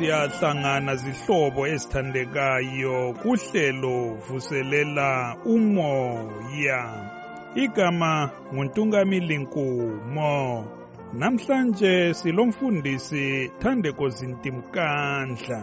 siyahlangana zihlobo ezithandekayo kuhlelo vuselela umoya. Igama nguntungamili nkumo namhlanje silomfundisi thandeko zintimkandla.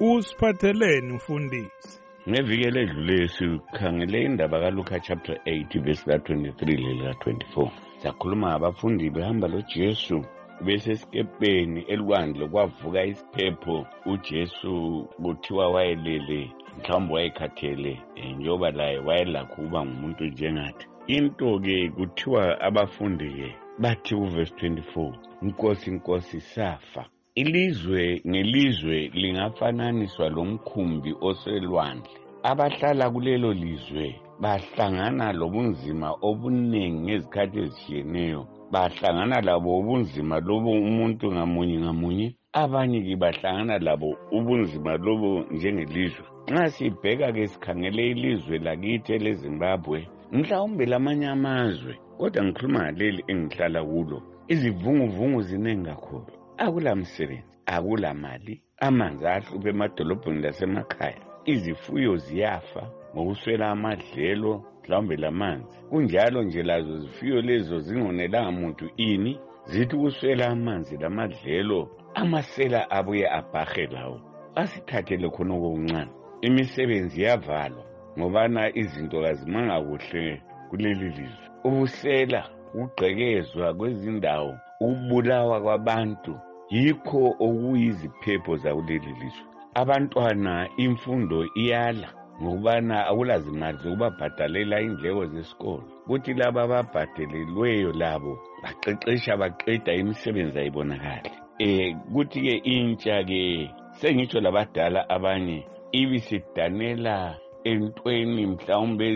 Usiphatheleni mfundisi. Ngeviki eledlule sikhangele indaba kaluka chapter 8 verse la-23 lelika-24 sakhuluma ngabafundi behamba lojesu. Besesikepeni elwandle kwavuka isiphepho ujesu kuthiwa wayelele mhlawumbe wayekhathele um njengoba laye wayelakho ukuba ngumuntu njengathi. Into-ke kuthiwa abafundi-ke bathi kuvesi 24 nkosi nkosi safa. Ilizwe ngelizwe lingafananiswa lomkhumbi oselwandle. Abahlala kulelo lizwe bahlangana lobunzima obuningi ngezikhathi ezishiyeneyo bahlangana labo ubunzima lobo umuntu ngamunye ngamunye abanye-ke bahlangana labo ubunzima lobo njengelizwe. Nxa sibheka-ke sikhangele ilizwe lakithi elezimbabwe mhlawumbe lamanye amazwe kodwa ngikhuluma ngaleli engihlala kulo izivunguvungu ziningi kakhulu. Akulamsebenzi akulamali amanzi ahluphe emadolobheni lasemakhaya izifuyo ziyafa ngokuswela amadlelo mhlawumbe lamanzi kunjalo nje lazo zifuyo lezo zingonelanga muntu ini? Zithi ukuswela amanzi lamadlelo amasela abuye abhahe lawo. Asithathele khona okuncane imisebenzi yavalwa ngobana izinto kazimanga kuhle kuleli lizwe. Ubusela ukugqekezwa kwezindawo ukubulawa kwabantu yikho okuyiziphepho zakuleli lizwe. Abantwana imfundo iyala. Ngokubana akulazimali zokubabhadalela indleko zesikolo. Kuthi laba ababhadelelweyo labo baqeqesha baqeda imisebenzi ayibonakali. Um kuthi-ke intsha-ke sengitsho labadala abanye ibisidanela entweni mhlawumbe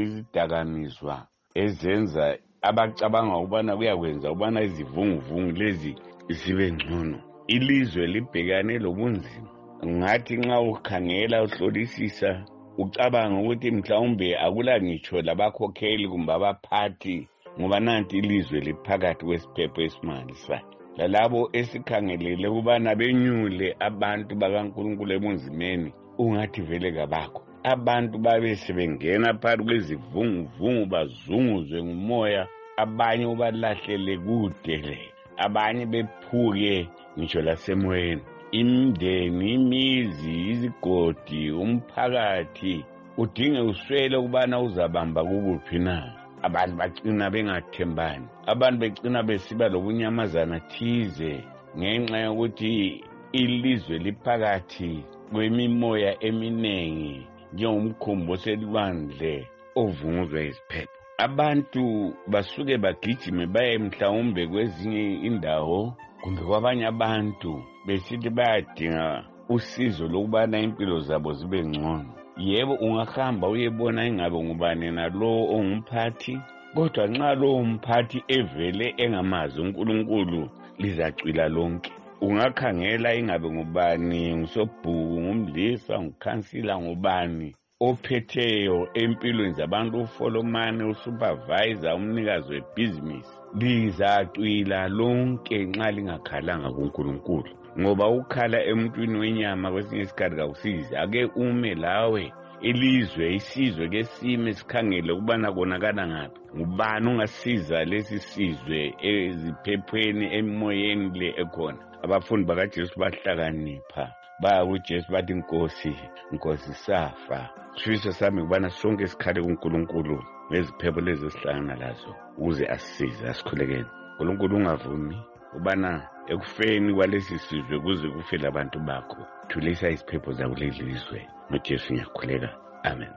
izidakamizwa ezenza abacabanga ukubana kuyakwenza ukubana izivunguvungu lezi zibe ngcono. Ilizwe libhekane lobunzima. Ngathi nxa ukhangela uhlolisisa ucabanga ukuthi mhlawumbe akula ngitsho labakhokheli kumbe abaphathi ngoba nanti ilizwe liphakathi kwesiphepho esimangalisayo lalabo esikhangelele ukubana benyule abantu bakankulunkulu ebunzimeni ungathi vele kabakho. Abantu babe sebengena phakathi kwezivunguvungu bazunguzwe ngumoya abanye ubalahlele kude le abanye bephuke ngitsho lasemoyeni. Imindeni imizi izigodi umphakathi udinge uswele ukubana uzabamba kukuphi na. Abantu bagcina bengathembani abantu begcina besiba lobunyamazana thize ngenxa yokuthi ilizwe liphakathi kwemimoya eminengi njengomkhumbi oselwandle ovunguzwa iziphepho abantu basuke bagijime baye mhlawumbe kwezinye indawo kumbe kwabanye abantu. Besithi bayadinga usizo lokubana impilo zabo zibe ngcono. Yebo ungahamba uyebona ingabe ngubani nalowo ongumphathi kodwa nxa lowo mphathi evele engamazi unkulunkulu lizacwila lonke. Ungakhangela ingabe ngubani ngusobhuku ngumlisa ngukhansila ngubani. Ophetheyo empilweni zabantu ufolomane usupervisor umnikazi webhizinisi. Lizacwila lonke nxa lingakhalanga kunkulunkulu ngoba ukhala emntwini wenyama kwesinye isikhathi kawusizi ake ume lawe ilizwe isizwe ke sime sikhangele ukubana konakala ngaphi. Ngubani ungasiza lesi sizwe eziphephweni emoyeni le ekhona? Abafundi bakajesu bahlakanipha. Baya kujesu bathi nkosi nkosi safa. Sifiso sami kubana sonke sikhale kunkulunkulu ngeziphepho lezi esihlangana lazo ukuze asisize asikhulekeni nkulunkulu ungavumi ubana ekufeni kwalesi sizwe kuze kufe labantu bakho. Thulisa iziphepho zakuleli lizwe. Nojesu ngiyakhuleka. Amen.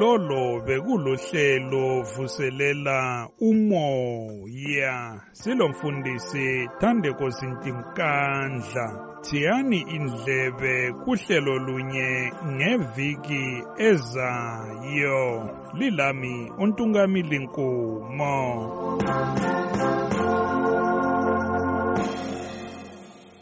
Lolo bekulohlelo vuselela umoya. Silomfundisi thandeko zintimkandla thiyani indlebe kuhlelo lunye ngeviki ezayo. Lilami untungamili nkumo